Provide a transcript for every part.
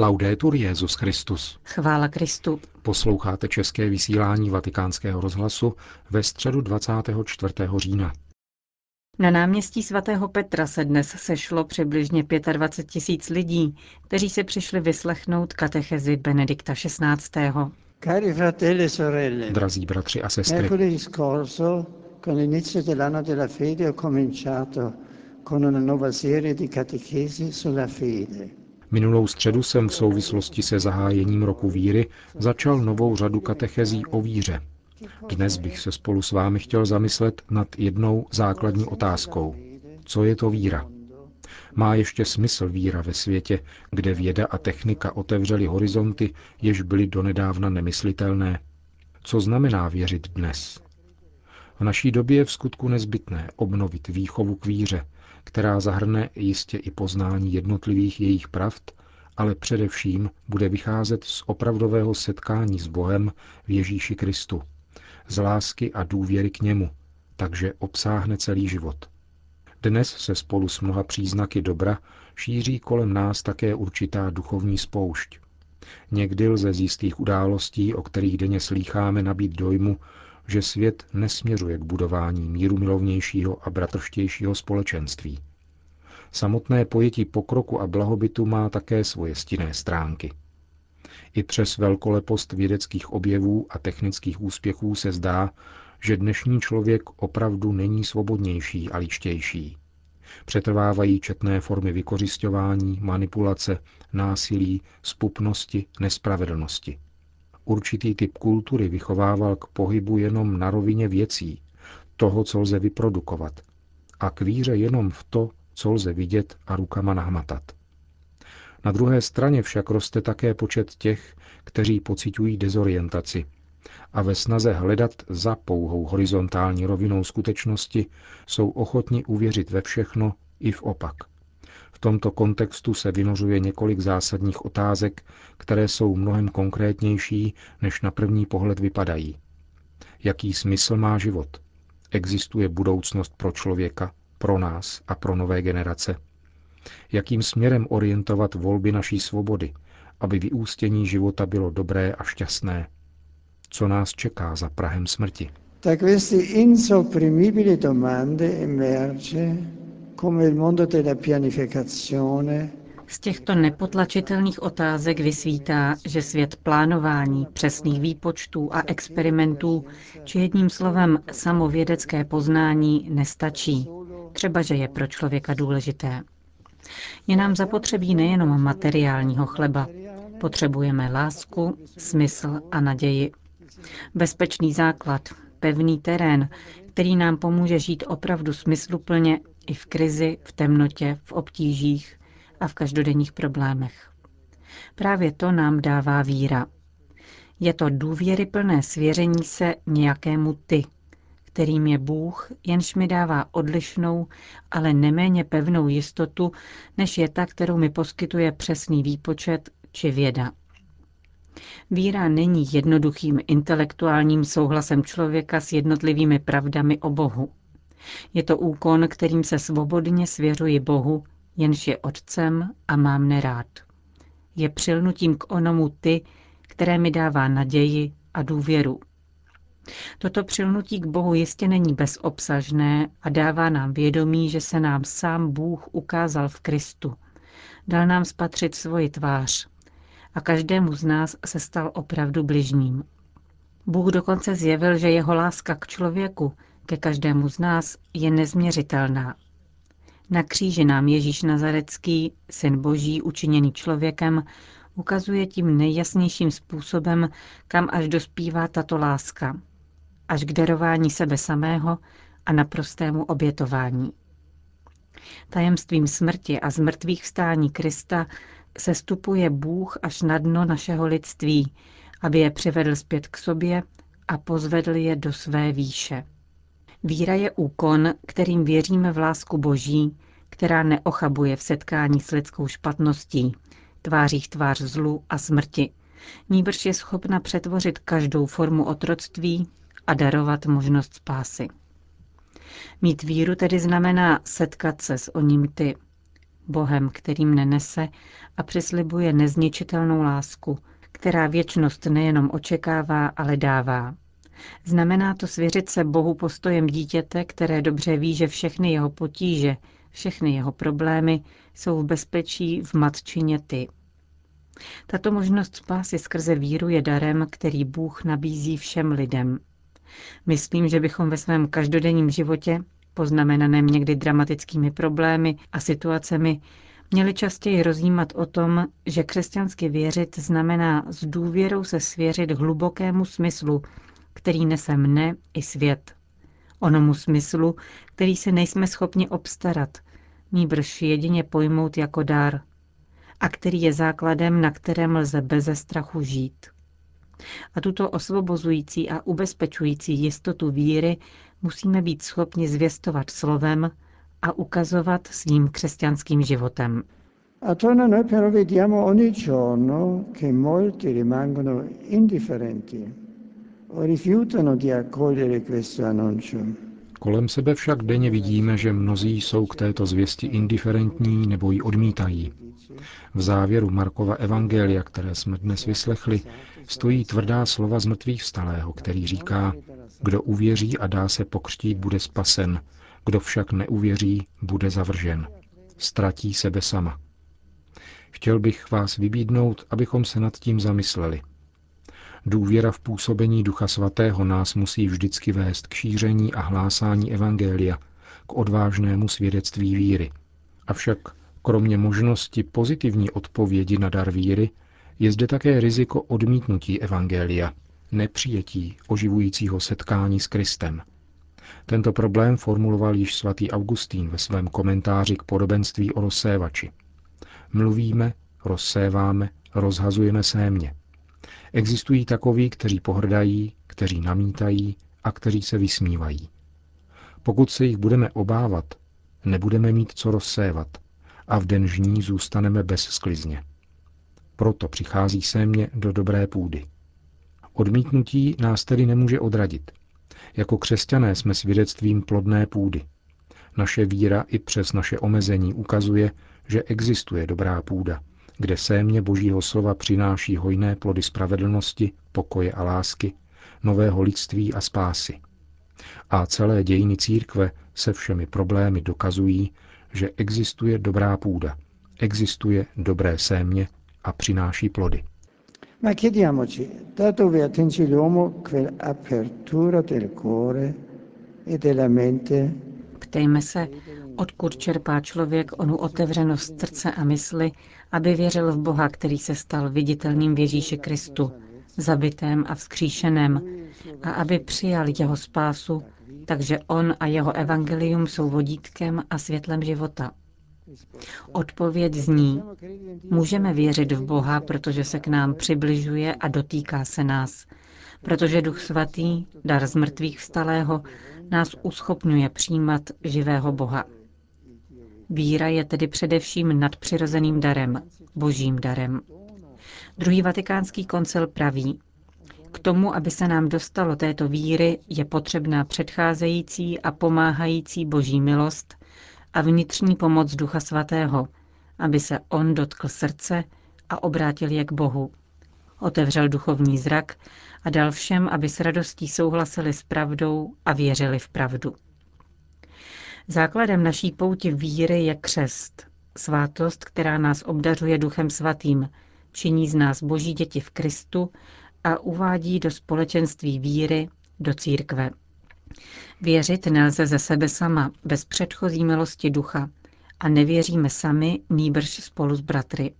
Laudetur Jezus Christus. Chvála Kristu. Posloucháte české vysílání Vatikánského rozhlasu ve středu 24. října. Na náměstí svatého Petra se dnes sešlo přibližně 25 tisíc lidí, kteří se přišli vyslechnout katechezi Benedikta XVI. Cari fratelli e sorelle, Drazí bratři a sestry, con l'inizio dell'anno della fede, ho cominciato con una nuova serie di catechesi sulla fede. Minulou středu jsem v souvislosti se zahájením roku víry začal novou řadu katechezí o víře. Dnes bych se spolu s vámi chtěl zamyslet nad jednou základní otázkou. Co je to víra? Má ještě smysl víra ve světě, kde věda a technika otevřely horizonty, jež byly donedávna nemyslitelné? Co znamená věřit dnes? V naší době je v skutku nezbytné obnovit výchovu k víře, která zahrne jistě i poznání jednotlivých jejich pravd, ale především bude vycházet z opravdového setkání s Bohem v Ježíši Kristu, z lásky a důvěry k němu, takže obsáhne celý život. Dnes se spolu s mnoha příznaky dobra šíří kolem nás také určitá duchovní spoušť. Někdy lze z jistých událostí, o kterých denně slýcháme, nabít dojmu, že svět nesměřuje k budování míru milovnějšího a bratrštějšího společenství. Samotné pojetí pokroku a blahobytu má také svoje stinné stránky. I přes velkolepost vědeckých objevů a technických úspěchů se zdá, že dnešní člověk opravdu není svobodnější a ličtější. Přetrvávají četné formy vykořišťování, manipulace, násilí, spupnosti, nespravedlnosti. Určitý typ kultury vychovával k pohybu jenom na rovině věcí, toho, co lze vyprodukovat, a k víře jenom v to, co lze vidět a rukama nahmatat. Na druhé straně však roste také počet těch, kteří pocitují dezorientaci a ve snaze hledat za pouhou horizontální rovinou skutečnosti jsou ochotni uvěřit ve všechno i v opak. V tomto kontextu se vynořuje několik zásadních otázek, které jsou mnohem konkrétnější, než na první pohled vypadají. Jaký smysl má život? Existuje budoucnost pro člověka, pro nás a pro nové generace? Jakým směrem orientovat volby naší svobody, aby vyústění života bylo dobré a šťastné? Co nás čeká za Prahem smrti? Da queste insopprimibili domande emerge Z těchto nepotlačitelných otázek vysvítá, že svět plánování, přesných výpočtů a experimentů, či jedním slovem samovědecké poznání nestačí, třeba že je pro člověka důležité. Je nám zapotřebí nejenom materiálního chleba, potřebujeme lásku, smysl a naději. Bezpečný základ, pevný terén, který nám pomůže žít opravdu smysluplně i v krizi, v temnotě, v obtížích a v každodenních problémech. Právě to nám dává víra. Je to důvěryplné svěření se nějakému ty, kterým je Bůh, jenž mi dává odlišnou, ale neméně pevnou jistotu, než je ta, kterou mi poskytuje přesný výpočet či věda. Víra není jednoduchým intelektuálním souhlasem člověka s jednotlivými pravdami o Bohu. Je to úkon, kterým se svobodně svěřuji Bohu, jenž je otcem a mám nerád. Je přilnutím k onomu ty, které mi dává naději a důvěru. Toto přilnutí k Bohu jistě není bezobsažné a dává nám vědomí, že se nám sám Bůh ukázal v Kristu. Dal nám spatřit svoji tvář a každému z nás se stal opravdu bližním. Bůh dokonce zjevil, že jeho láska k člověku, ke každému z nás, je nezměřitelná. Na kříži nám Ježíš Nazarecký, syn Boží, učiněný člověkem, ukazuje tím nejjasnějším způsobem, kam až dospívá tato láska. Až k darování sebe samého a naprostému obětování. Tajemstvím smrti a zmrtvých vstání Krista sestupuje Bůh až na dno našeho lidství, aby je přivedl zpět k sobě a pozvedl je do své výše. Víra je úkon, kterým věříme v lásku Boží, která neochabuje v setkání s lidskou špatností, tvářích tvář zlu a smrti. Níbrž je schopna přetvořit každou formu otroctví a darovat možnost spásy. Mít víru tedy znamená setkat se s oním ty, Bohem, který mne nese a přislibuje nezničitelnou lásku, která věčnost nejenom očekává, ale dává. Znamená to svěřit se Bohu postojem dítěte, které dobře ví, že všechny jeho potíže, všechny jeho problémy jsou v bezpečí v matčině ty. Tato možnost spásy skrze víru je darem, který Bůh nabízí všem lidem. Myslím, že bychom ve svém každodenním životě, poznamenaném někdy dramatickými problémy a situacemi, měli častěji rozjímat o tom, že křesťansky věřit znamená s důvěrou se svěřit hlubokému smyslu, který nese mne i svět. Onomu smyslu, který se nejsme schopni obstarat, nýbrž jedině pojmout jako dár, a který je základem, na kterém lze beze strachu žít. A tuto osvobozující a ubezpečující jistotu víry musíme být schopni zvěstovat slovem a ukazovat svým křesťanským životem. Attorno a noi però vediamo ogni giorno che molti rimangono indifferenti Kolem sebe však denně vidíme, že mnozí jsou k této zvěsti indiferentní nebo ji odmítají. V závěru Markova evangelia, které jsme dnes vyslechli, stojí tvrdá slova z mrtvých vstalého, který říká, kdo uvěří a dá se pokřtít, bude spasen, kdo však neuvěří, bude zavržen. Ztratí sebe sama. Chtěl bych vás vybídnout, abychom se nad tím zamysleli. Důvěra v působení Ducha Svatého nás musí vždycky vést k šíření a hlásání Evangelia, k odvážnému svědectví víry. Avšak kromě možnosti pozitivní odpovědi na dar víry, je zde také riziko odmítnutí Evangelia, nepřijetí oživujícího setkání s Kristem. Tento problém formuloval již svatý Augustín ve svém komentáři k podobenství o rozsévači. Mluvíme, rozséváme, rozhazujeme sémě. Existují takoví, kteří pohrdají, kteří namítají a kteří se vysmívají. Pokud se jich budeme obávat, nebudeme mít co rozsévat a v den žní zůstaneme bez sklizně. Proto přichází sémě do dobré půdy. Odmítnutí nás tedy nemůže odradit. Jako křesťané jsme svědectvím plodné půdy. Naše víra i přes naše omezení ukazuje, že existuje dobrá půda, kde sémě Božího slova přináší hojné plody spravedlnosti, pokoje a lásky, nového lidství a spásy. A celé dějiny církve se všemi problémy dokazují, že existuje dobrá půda, existuje dobré sémě a přináší plody. Ma chiediamoci, da dove attinge l'uomo quell'apertura del cuore e della mente Ptejme se, odkud čerpá člověk onu otevřenost srdce a mysli, aby věřil v Boha, který se stal viditelným v Ježíši Kristu, zabitém a vzkříšeném, a aby přijal jeho spásu, takže on a jeho evangelium jsou vodítkem a světlem života. Odpověď zní, můžeme věřit v Boha, protože se k nám přibližuje a dotýká se nás, protože Duch Svatý, dar z mrtvých vstalého, nás uschopňuje přijímat živého Boha. Víra je tedy především nadpřirozeným darem, božím darem. Druhý vatikánský koncil praví, k tomu, aby se nám dostalo této víry, je potřebná předcházející a pomáhající boží milost a vnitřní pomoc Ducha Svatého, aby se on dotkl srdce a obrátil je k Bohu. Otevřel duchovní zrak a dal všem, aby s radostí souhlasili s pravdou a věřili v pravdu. Základem naší pouti víry je křest, svátost, která nás obdařuje Duchem Svatým, činí z nás boží děti v Kristu a uvádí do společenství víry, do církve. Věřit nelze ze sebe sama, bez předchozí milosti ducha, a nevěříme sami, nýbrž spolu s bratry.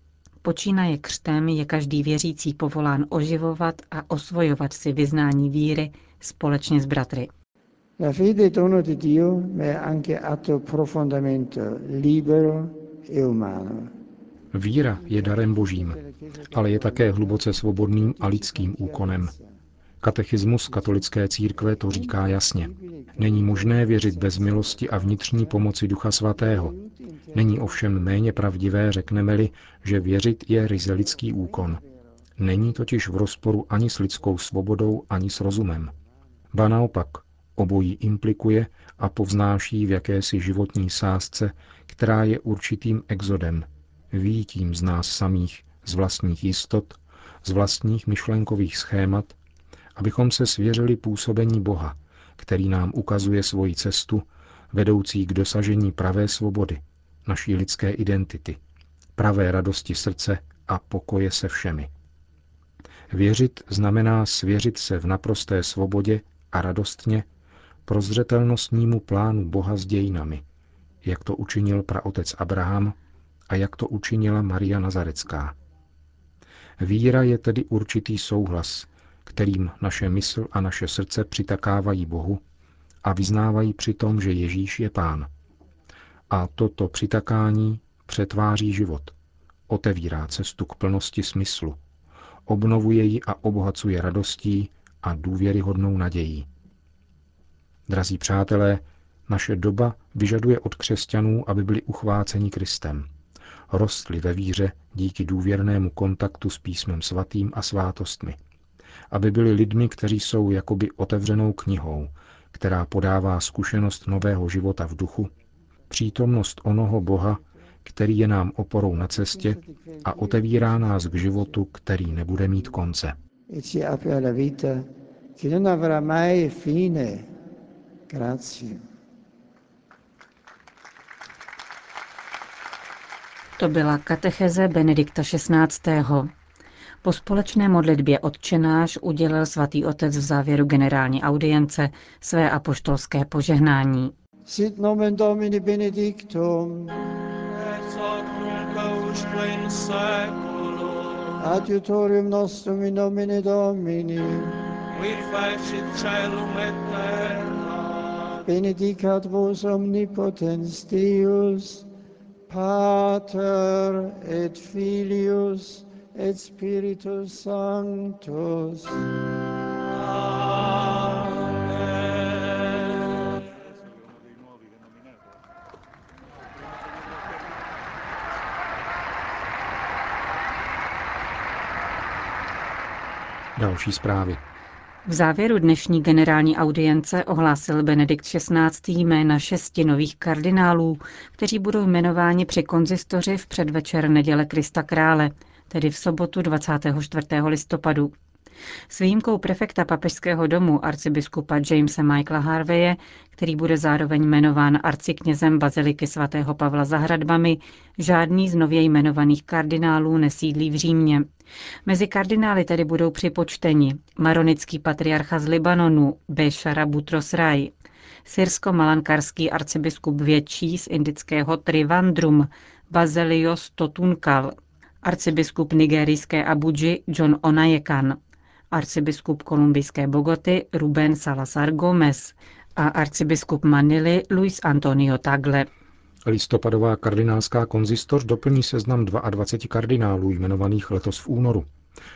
Počínaje křtem je každý věřící povolán oživovat a osvojovat si vyznání víry společně s bratry. La fede è dono di Dio, ma è anche atto profondamente libero e umano. Víra je darem božím, ale je také hluboce svobodným a lidským úkonem. Katechismus katolické církve to říká jasně. Není možné věřit bez milosti a vnitřní pomoci Ducha Svatého. Není ovšem méně pravdivé, řekneme-li, že věřit je ryze lidský úkon. Není totiž v rozporu ani s lidskou svobodou, ani s rozumem. Ba naopak, Obojí implikuje a povznáší v jakési životní sázce, která je určitým exodem, výjitím z nás samých, z vlastních jistot, z vlastních myšlenkových schémat, abychom se svěřili působení Boha, který nám ukazuje svoji cestu, vedoucí k dosažení pravé svobody, naší lidské identity, pravé radosti srdce a pokoje se všemi. Věřit znamená svěřit se v naprosté svobodě a radostně prozřetelnostnímu plánu Boha s dějinami, jak to učinil praotec Abraham a jak to učinila Maria Nazarecká. Víra je tedy určitý souhlas, kterým naše mysl a naše srdce přitakávají Bohu a vyznávají přitom, že Ježíš je Pán. A toto přitakání přetváří život, otevírá cestu k plnosti smyslu, obnovuje ji a obohacuje radostí a důvěryhodnou nadějí. Drazí přátelé, naše doba vyžaduje od křesťanů, aby byli uchváceni Kristem. Rostli ve víře díky důvěrnému kontaktu s písmem svatým a svátostmi. Aby byli lidmi, kteří jsou jakoby otevřenou knihou, která podává zkušenost nového života v duchu, přítomnost onoho Boha, který je nám oporou na cestě a otevírá nás k životu, který nebude mít konce. To byla katecheze Benedikta XVI. Po společné modlitbě odčenáš udělil svatý otec v závěru generální audience své apoštolské požehnání. Sit nomen Domini benedictum. Adiutorium nostrum in nomine Domini. Qui facit celum et terra. Benedicat vos omnipotens Deus, Pater et Filius et Spiritus Sanctus. Další zprávy. V závěru dnešní generální audience ohlásil Benedikt XVI. jména šesti nových kardinálů, kteří budou jmenováni při konzistoři v předvečer neděle Krista Krále, tedy v sobotu 24. listopadu. S výjimkou prefekta papežského domu arcibiskupa Jamesa Michaela Harveje, který bude zároveň jmenován arciknězem Baziliky svatého Pavla za hradbami, žádný z nově jmenovaných kardinálů nesídlí v Římě. Mezi kardinály tedy budou připočteni maronický patriarcha z Libanonu Bešara Butros Rai, syrsko-malankarský arcibiskup větší z indického Trivandrum Bazelios Totunkal, arcibiskup nigerijské Abuji John Onayekan, arcibiskup kolumbijské Bogoty Ruben Salazar Gomez a arcibiskup Manily Luis Antonio Tagle. Listopadová kardinálská konzistoř doplní seznam 22 kardinálů jmenovaných letos v únoru.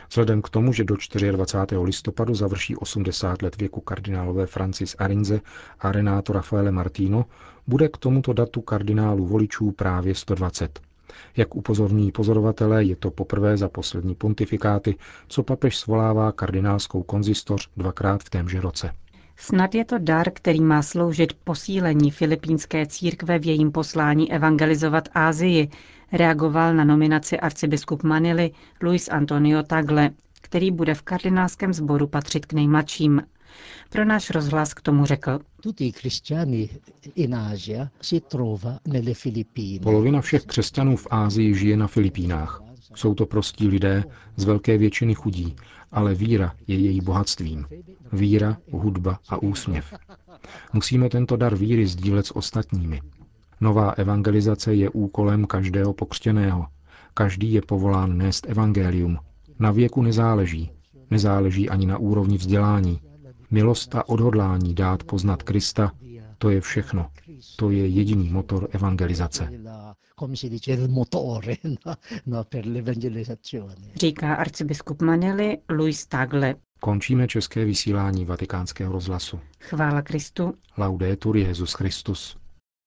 Vzhledem k tomu, že do 24. listopadu završí 80 let věku kardinálové Francis Arinze a Renato Rafaele Martino, bude k tomuto datu kardinálu voličů právě 120. Jak upozorní pozorovatelé, je to poprvé za poslední pontifikáty, co papež svolává kardinálskou konzistoř dvakrát v témže roce. Snad je to dar, který má sloužit posílení filipínské církve v jejím poslání evangelizovat Ázii, reagoval na nominaci arcibiskup Manily Luis Antonio Tagle, který bude v kardinálském sboru patřit k nejmladším. Pro náš rozhlas k tomu řekl. Polovina všech křesťanů v Ázii žije na Filipínách. Jsou to prostí lidé, z velké většiny chudí, ale víra je její bohatstvím. Víra, hudba a úsměv. Musíme tento dar víry sdílet s ostatními. Nová evangelizace je úkolem každého pokřtěného. Každý je povolán nést evangelium. Na věku nezáleží. Nezáleží ani na úrovni vzdělání. Milost a odhodlání dát poznat Krista, to je všechno. To je jediný motor evangelizace. Říká arcibiskup Manely Luis Tagle. Končíme české vysílání vatikánského rozhlasu. Chvála Kristu. Laudetur Jezus Christus.